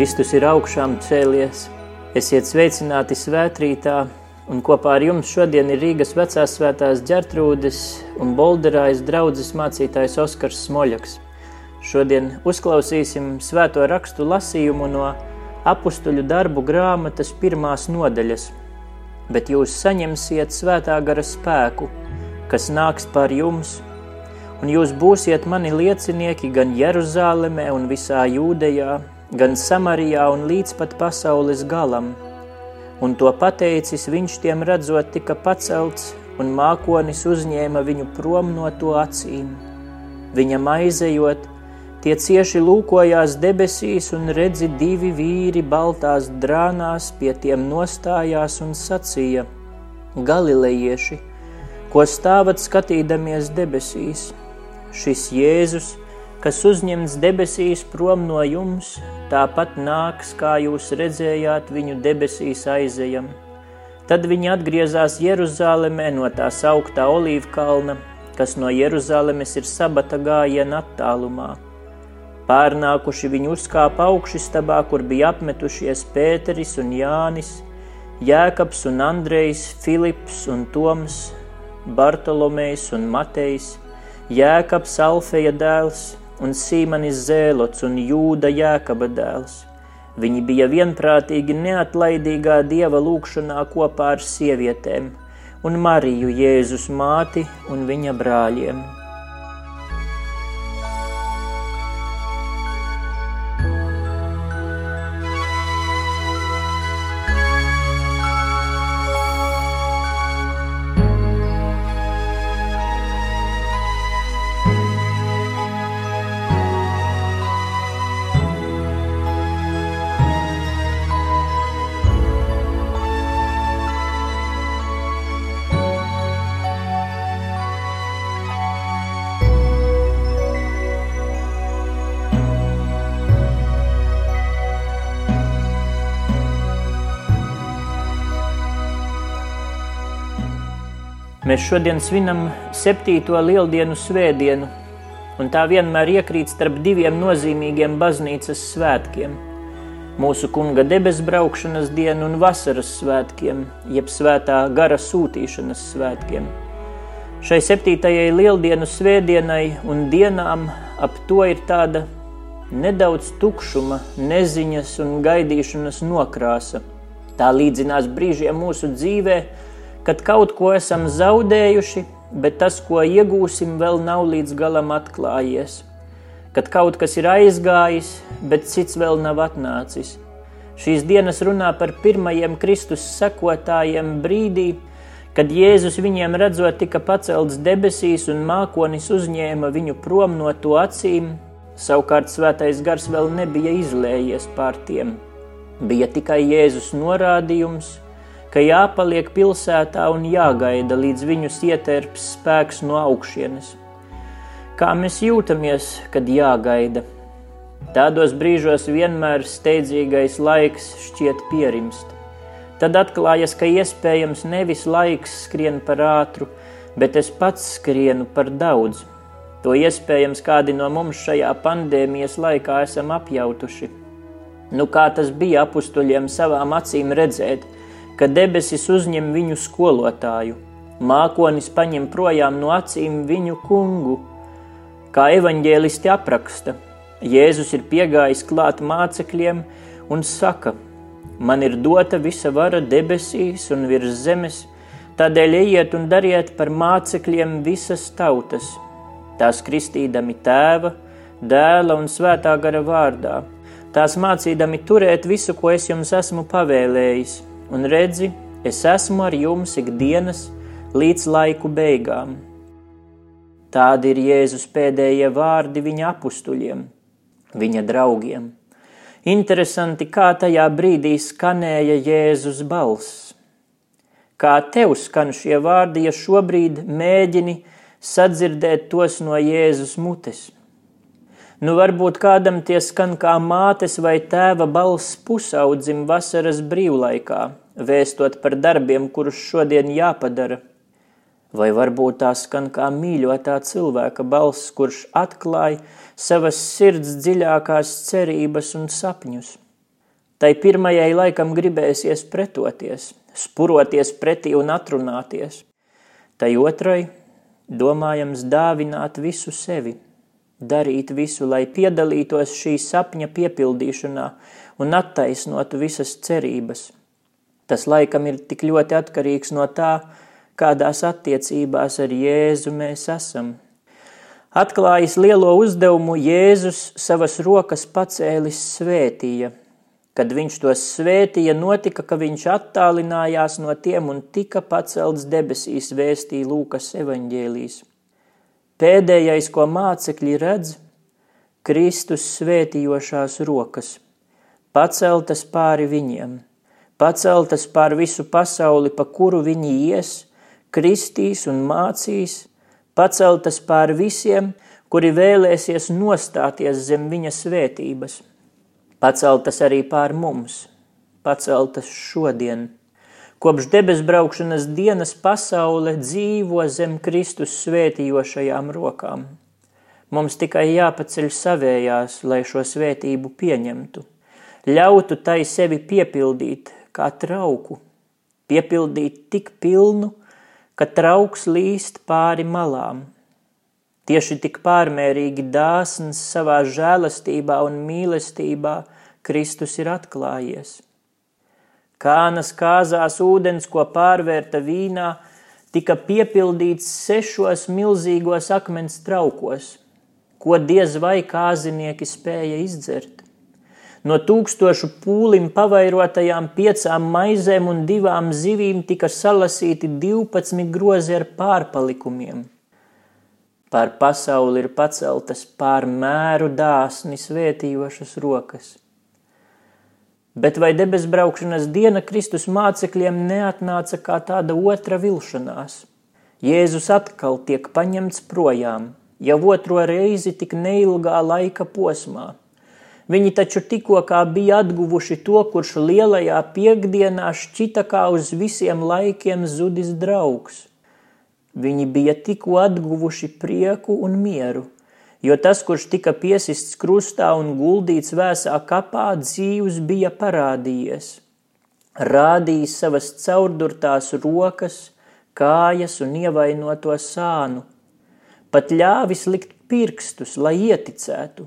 Kristus ir augšām cēlies, esiet sveicināti svētrītā, un kopā ar jums šodien ir Rīgas vecās svētās ģertrūdes un bolderājas draudzes mācītājs Oskars Smoļaks. Šodien uzklausīsim svēto rakstu lasījumu no apustuļu darbu grāmatas pirmās nodaļas, bet jūs saņemsiet svētā gara spēku, kas nāks par jums, un jūs būsiet mani liecinieki gan Jeruzālemē un visā Jūdejā, gan Samarijā un līdz pat pasaules galam. Un to pateicis viņš tiem redzot tika pacelts, un mākonis uzņēma viņu prom no to acīm. Viņam aizejot, tie cieši lūkojās debesīs un redzi divi vīri baltās drānās pie tiem nostājās un sacīja Galilejieši, ko stāvat skatīdamies debesīs, šis Jēzus – kas uzņemts debesīs prom no jums, tāpat nāks, kā jūs redzējāt viņu debesīs aizejam. Tad viņi atgriezās Jeruzālēmē no tā sauktā olīvkalna, kas no Jeruzālēmes ir sabata gājiena attālumā. Pārnākuši viņi uzkāpa augšistabā, kur bija apmetušies Pēteris un Jānis, Jēkabs un Andrejs, Filips un Toms, Bartolomejs un Matejs, Jēkabs Alfeja dēls, un Sīmanis Zēlots un Jūda Jēkaba dēls. Viņi bija vienprātīgi neatlaidīgā dieva lūgšanā kopā ar sievietēm un Mariju Jēzus māti un viņa brāļiem. Mēs šodien svinam septīto lieldienu svētdienu, un tā vienmēr iekrīt starp diviem nozīmīgiem baznīcas svētkiem – mūsu kunga debesbraukšanas dienu un vasaras svētkiem, jeb svētā gara sūtīšanas svētkiem. Šai septītajai lieldienu svētdienai un dienām ap to ir tāda nedaudz tukšuma, neziņas un gaidīšanas nokrāsa. Tā līdzinās brīžiem mūsu dzīvē, kad kaut ko esam zaudējuši, bet tas, ko iegūsim, vēl nav līdz galam atklājies. Kad kaut kas ir aizgājis, bet cits vēl nav atnācis. Šīs dienas runā par pirmajiem Kristus sekotājiem brīdī, kad Jēzus viņiem redzot tika pacelts debesīs un mākonis uzņēma viņu prom no to acīm, savukārt svētais gars vēl nebija izlējies pār tiem. Bija tikai Jēzus norādījums – ka jāpaliek pilsētā un jāgaida, līdz viņus ieterps spēks no augšienes. Kā mēs jūtamies, kad jāgaida? Tādos brīžos vienmēr steidzīgais laiks šķiet pierimst. Tad atklājas, ka iespējams nevis laiks skrien par ātru, bet es pats skrienu par daudz. To iespējams kādi no mums šajā pandēmijas laikā esam apjautuši. Nu, kā tas bija apustuļiem savām acīm redzēt – ka debesis uzņem viņu skolotāju, mākonis paņem projām no acīm viņu kungu. Kā evaņģēlisti apraksta, Jēzus ir piegājis klāt mācekļiem un saka: Man ir dota visa vara debesīs un virs zemes, tādēļ ejiet un dariet par mācekļiem visas tautas, tās kristīdami tēva, dēla un svētā gara vārdā, tās mācīdami turēt visu, ko es jums esmu pavēlējis un redzi, es esmu ar jums ikdienas līdz laiku beigām. Tādi ir Jēzus pēdējie vārdi viņa apstuļiem, viņa draugiem. Interesanti, kā tajā brīdī skanēja Jēzus balss. Kā tev skan šie vārdi, ja šobrīd mēģini sadzirdēt tos no Jēzus mutes? Nu, varbūt kādam tie skan kā mātes vai tēva balss pusaudzim vasaras brīvlaikā, vēstot par darbiem, kurus šodien jāpadara. Vai varbūt tā skan kā mīļotā cilvēka balss, kurš atklāja savas sirds dziļākās cerības un sapņus. Tai pirmajai laikam gribēsies pretoties, spuroties pretī un atrunāties. Tai otrai domājams dāvināt visu sevi, darīt visu, lai piedalītos šī sapņa piepildīšanā un attaisnotu visas cerības. Tas laikam ir tik ļoti atkarīgs no tā, kādās attiecībās ar Jēzu mēs esam. Atklājis lielo uzdevumu, Jēzus savas rokas pacēlis svētīja. Kad viņš tos svētīja, notika, ka viņš attālinājās no tiem un tika pacelts debesīs vēstīja Lūkas evaņģēlīs. Pēdējais, ko mācekļi redz, Kristus svētījošās rokas, paceltas pāri viņiem, paceltas pār visu pasauli, pa kuru viņi ies, kristīs un mācīs, paceltas pār visiem, kuri vēlēsies nostāties zem viņa svētības, paceltas arī pār mums, paceltas šodien. Kopš debes braukšanas dienas pasaule dzīvo zem Kristus svētījošajām rokām. Mums tikai jāpaceļ savējās, lai šo svētību pieņemtu. Ļautu tai sevi piepildīt kā trauku, piepildīt tik pilnu, ka trauks līst pāri malām. Tieši tik pārmērīgi dāsns savā žēlastībā un mīlestībā Kristus ir atklājies. Kānas kāzās ūdens, ko pārvērta vīnā, tika piepildīts sešos milzīgos akmens traukos, ko diez vai kāzinieki spēja izdzert. No tūkstošu pūlim pavairotajām piecām maizēm un divām zivīm tika salasīti 12 grozi ar pārpalikumiem. Pār pasauli ir paceltas pār mēru dāsni svētījošas rokas – Bet vai debes braukšanas diena Kristus mācekļiem neatnāca kā tāda otra vilšanās? Jēzus atkal tiek paņemts projām, jau otro reizi tik neilgā laika posmā. Viņi taču tikko bija atguvuši to, kurš lielajā piekdienā šķita kā uz visiem laikiem zudis draugs. Viņi bija tikko atguvuši prieku un mieru – jo tas, kurš tika piesists krustā un guldīts vēsā kapā, dzīvs bija parādījies, rādījis savas caurdurtās rokas, kājas un ievainoto sānu, pat ļāvis likt pirkstus, lai ieticētu.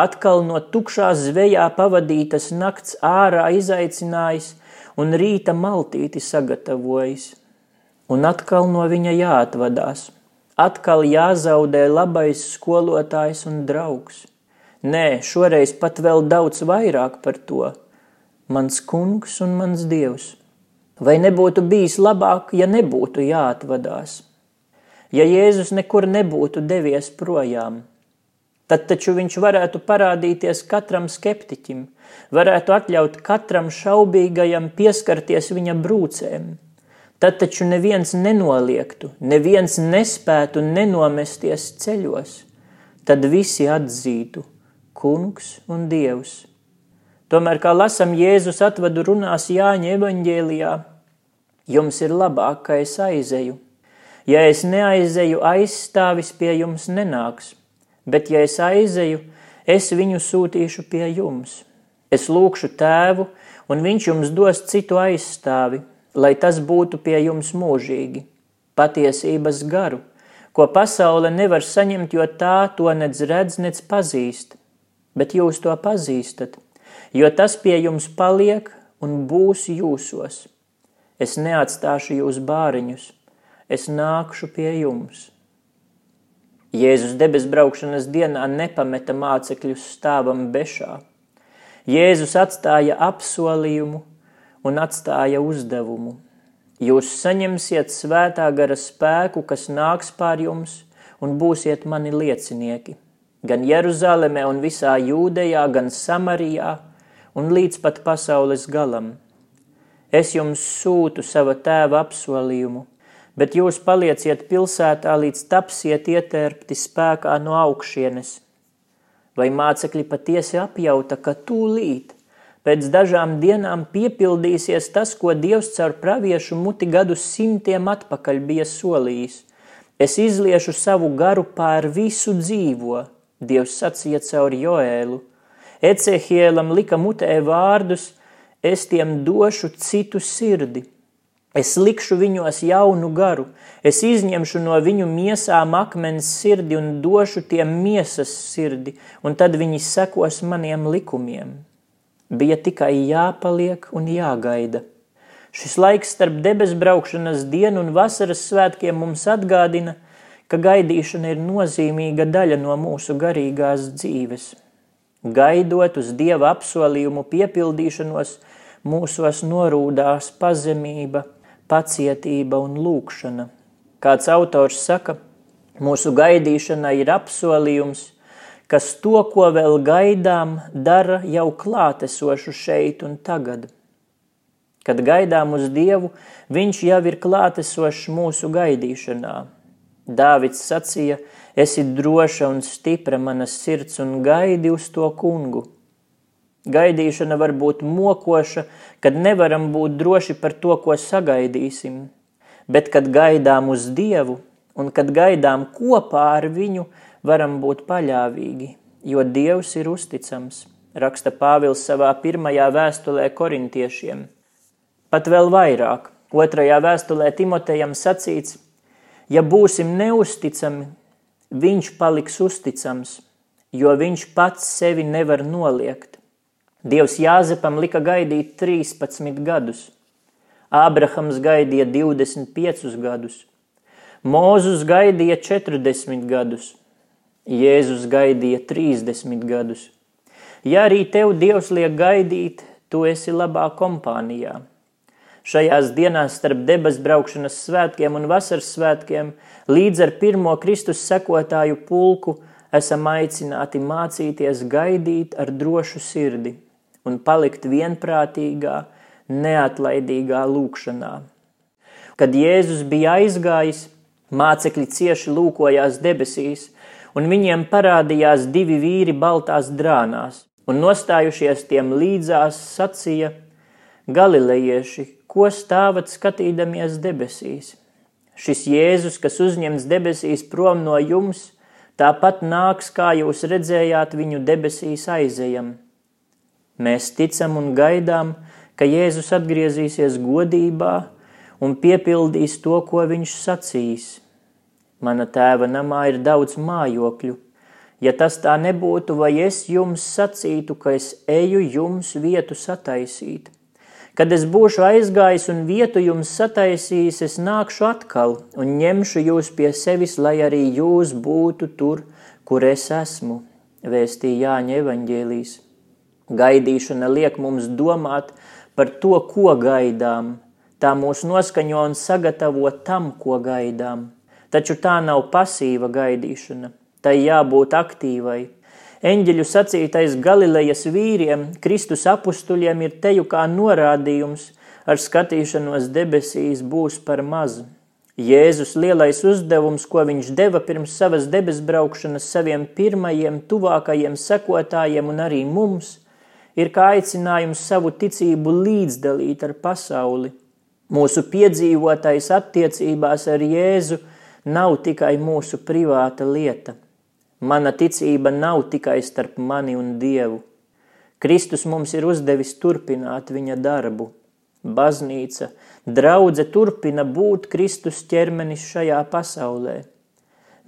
Atkal no tukšā zvejā pavadītas nakts ārā izaicinājis un rīta maltīti sagatavojis, un atkal no viņa jāatvadās – atkal jāzaudē labais skolotājs un draugs. Nē, šoreiz pat vēl daudz vairāk par to. Mans kungs un mans dievs. Vai nebūtu bijis labāk, ja nebūtu jāatvadās? Ja Jēzus nekur nebūtu devies projām, tad taču viņš varētu parādīties katram skeptiķim, varētu atļaut katram šaubīgajam pieskarties viņa brūcēm Tad taču neviens nenoliektu, neviens nespētu nenomesties ceļos, tad visi atzītu kungs un dievs. Tomēr, kā lasam Jēzus atvadu runās Jāņa evaņģēlijā, jums ir labāk, ka es aizeju. Ja es neaizeju, aizstāvis pie jums nenāks, bet ja es aizeju, es viņu sūtīšu pie jums. Es lūkšu tēvu, un viņš jums dos citu aizstāvi, lai tas būtu pie jums mūžīgi, patiesības garu, ko pasaule nevar saņemt, jo tā to nedz redz, nedz pazīst, bet jūs to pazīstat, jo tas pie jums paliek un būs jūsos. Es neatstāšu jūs bāriņus, es nākšu pie jums. Jēzus debes braukšanas dienā nepameta mācekļus stāvam bešā. Jēzus atstāja apsolījumu, un atstāja uzdevumu. Jūs saņemsiet svētā gara spēku, kas nāks pār jums, un būsiet mani liecinieki. Gan Jeruzalemē un visā Jūdejā, gan Samarijā un līdz pat pasaules galam. Es jums sūtu sava tēva apsolījumu, bet jūs palieciet pilsētā, līdz tapsiet ietērpti spēkā no augšienes. Vai mācekļi patiesi apjauta, ka tūlīt Pēc dažām dienām piepildīsies tas, ko Dievs caur praviešu muti gadu simtiem atpakaļ bija solījis. Es izliešu savu garu pār visu dzīvo, Dievs sacīja caur Joēlu. Ecehielam lika mutē vārdus: Es tiem došu citu sirdi. Es likšu viņos jaunu garu, es izņemšu no viņu miesām akmens sirdi un došu tiem miesas sirdi, un tad viņi sekos maniem likumiem. Bija tikai jāpaliek un jāgaida. Šis laiks starp debes braukšanas dienu un vasaras svētkiem mums atgādina, ka gaidīšana ir nozīmīga daļa no mūsu garīgās dzīves. Gaidot uz Dieva apsolījumu piepildīšanos, mūsos norūdās pazemība, pacietība un lūkšana. Kāds autors saka, mūsu gaidīšana ir apsolījums, kas to, ko vēl gaidām, dara jau klātesošu šeit un tagad. Kad gaidām uz Dievu, Viņš jau ir klātesošs mūsu gaidīšanā. Dāvids sacīja, esi droša un stipra manas sirds un gaidi uz to kungu. Gaidīšana var būt mokoša, kad nevaram būt droši par to, ko sagaidīsim, bet kad gaidām uz Dievu un kad gaidām kopā ar viņu, varam būt paļāvīgi, jo Dievs ir uzticams, raksta Pāvils savā pirmajā vēstulē korintiešiem. Pat vēl vairāk, otrajā vēstulē Timotejam sacīts, ja būsim neusticami, viņš paliks uzticams, jo viņš pats sevi nevar noliegt. Dievs Jāzepam lika gaidīt 13 gadus, Ābrahams gaidīja 25 gadus, Mūzus gaidīja 40 gadus, Jēzus gaidīja 30 gadus. Ja arī tev Dievs liek gaidīt, tu esi labā kompānijā. Šajās dienās starp debes braukšanas svētkiem un vasaras svētkiem līdz ar pirmo Kristus sekotāju pulku esam aicināti mācīties gaidīt ar drošu sirdi un palikt vienprātīgā, neatlaidīgā lūkšanā. Kad Jēzus bija aizgājis, mācekļi cieši lūkojās debesīs, un viņiem parādījās divi vīri baltās drānās, un nostājušies tiem līdzās sacīja: Galilejieši, ko stāvat skatīdamies debesīs? Šis Jēzus, kas uzņemts debesīs prom no jums, tāpat nāks, kā jūs redzējāt viņu debesīs aizejam. Mēs ticam un gaidām, ka Jēzus atgriezīsies godībā un piepildīs to, ko viņš sacīs. Mana tēva namā ir daudz mājokļu. Ja tas tā nebūtu, vai es jums sacītu, ka es eju jums vietu sataisīt? Kad es būšu aizgājis un vietu jums sataisījis, es nākšu atkal un ņemšu jūs pie sevis, lai arī jūs būtu tur, kur es esmu, vēstīja Jāņa evaņģēlīs. Gaidīšana liek mums domāt par to, ko gaidām. Tā mūs noskaņo un sagatavo tam, ko gaidām. Taču tā nav pasīva gaidīšana, tai jābūt aktīvai. Eņģeļu sacītais Galilejas vīriem, Kristus apustuļiem ir teju kā norādījums, ar skatīšanos debesīs būs par mazu. Jēzus lielais uzdevums, ko viņš deva pirms savas debes braukšanas saviem pirmajiem, tuvākajiem sekotājiem un arī mums – ir kā aicinājums savu ticību līdzdalīt ar pasauli. Mūsu piedzīvotais attiecībās ar Jēzu nav tikai mūsu privāta lieta. Mana ticība nav tikai starp mani un Dievu. Kristus mums ir uzdevis turpināt viņa darbu. Baznīca, draudze turpina būt Kristus ķermenis šajā pasaulē.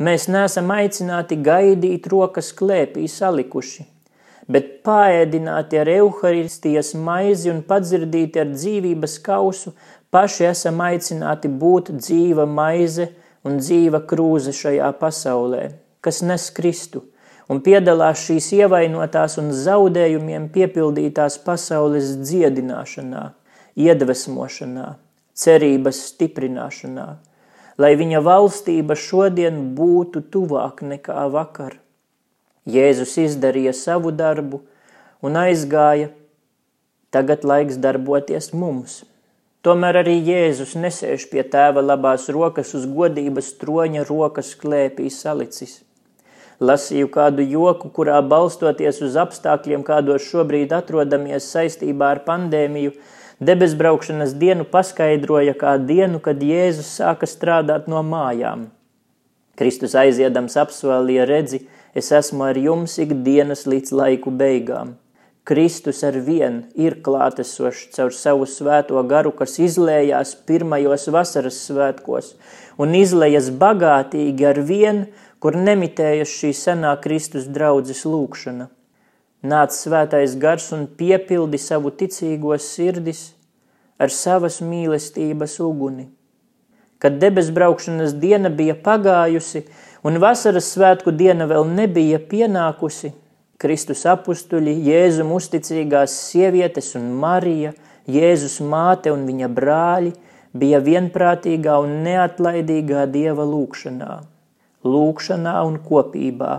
Mēs neesam aicināti gaidīt rokas klēpī salikuši, bet pāēdināti ar evaharistijas maizi un padzirdīti ar dzīvības kausu, paši esam aicināti būt dzīva maize un dzīva krūze šajā pasaulē, kas nes Kristu un piedalās šīs ievainotās un zaudējumiem piepildītās pasaules dziedināšanā, iedvesmošanā, cerības stiprināšanā, lai viņa valstība šodien būtu tuvāk nekā vakar. Jēzus izdarīja savu darbu un aizgāja. Tagad laiks darboties mums. Tomēr arī Jēzus nesēž pie tēva labās rokas uz godības troņa rokas klēpī salicis. Lasīju kādu joku, kurā balstoties uz apstākļiem, kādos šobrīd atrodamies saistībā ar pandēmiju, debesbraukšanas dienu paskaidroja kā dienu, kad Jēzus sāka strādāt no mājām. Kristus aiziedams apsolīja redzi, Es esmu ar jums ikdienas līdz laiku beigām. Kristus ar vien ir klātesošs caur savu svēto garu, kas izlējās pirmajos vasaras svētkos un izlējas bagātīgi ar vien, kur nemitējas šī senā Kristus draudzes lūkšana. Nāc svētais gars un piepildi savu ticīgos sirdis ar savas mīlestības uguni. Kad debes braukšanas diena bija pagājusi un vasaras svētku diena vēl nebija pienākusi, Kristus apustuļi, Jēzum uzticīgās sievietes un Marija, Jēzus māte un viņa brāļi bija vienprātīgā un neatlaidīgā Dieva lūkšanā. Lūkšanā un kopībā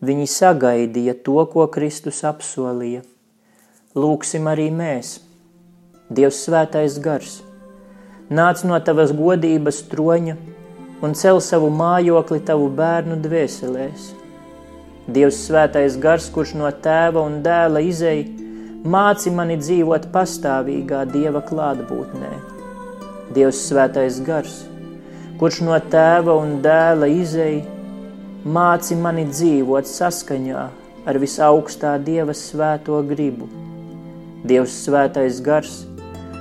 viņi sagaidīja to, ko Kristus apsolīja. Lūksim arī mēs, Dievs svētais gars, nāc no tavas godības troņa un cel savu mājokli tavu bērnu dvēselēs. Dievs svētais gars, kurš no tēva un dēla izei, māci mani dzīvot pastāvīgā Dieva klātbūtnē. Dievs svētais gars, kurš no tēva un dēla izei, māci mani dzīvot saskaņā ar visaugstā Dieva svēto gribu. Dievs svētais gars,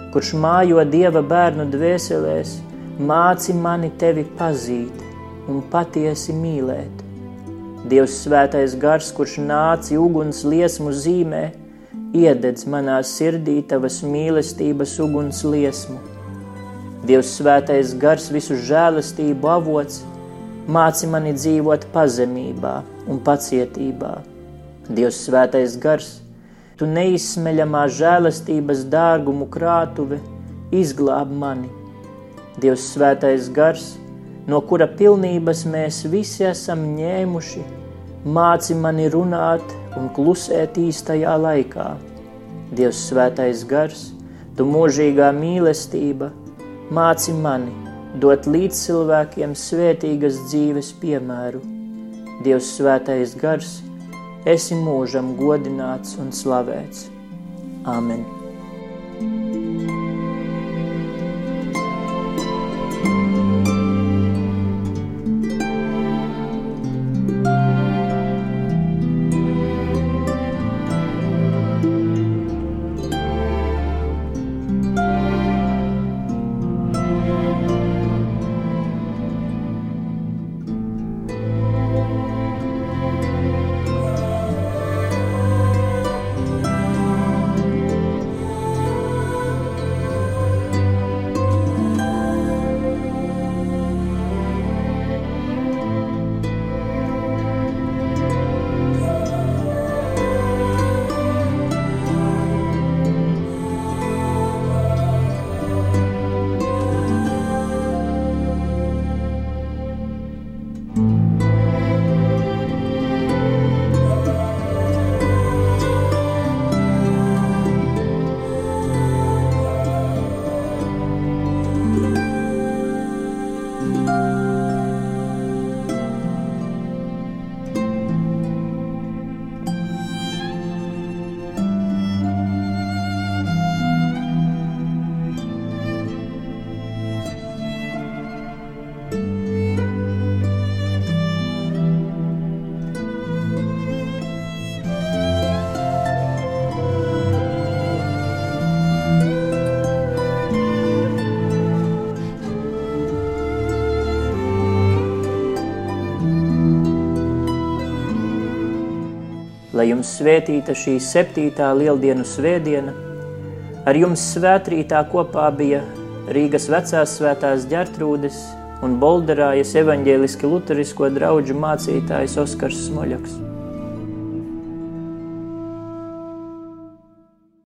kurš mājo Dieva bērnu dvēselēs, māci mani tevi pazīt un patiesi mīlēt. Dievs svētais gars, kurš nāci uguns liesmu zīmē, iededz manā sirdī tavas mīlestības uguns liesmu. Dievs svētais gars, visu žēlastību avots, māci mani dzīvot pazemībā un pacietībā. Dievs svētais gars, tu neizsmeļamā žēlastības dārgumu krātuve, izglāb mani. Dievs svētais gars, no kura pilnības mēs visi esam ņēmuši, māci mani runāt un klusēt īstajā laikā. Dievs svētais gars, tu mūžīgā mīlestība, māci mani dot līdz cilvēkiem svētīgas dzīves piemēru. Dievs svētais gars, esi mūžam godināts un slavēts. Āmen! Lai jums svētīta šī septītā lieldienu svētdiena. Ar jums svētrītā kopā bija Rīgas vecās svētās ģertrūdes un Bolderājas evaņģēliski luterisko draudžu mācītājs Oskars Smoļaks.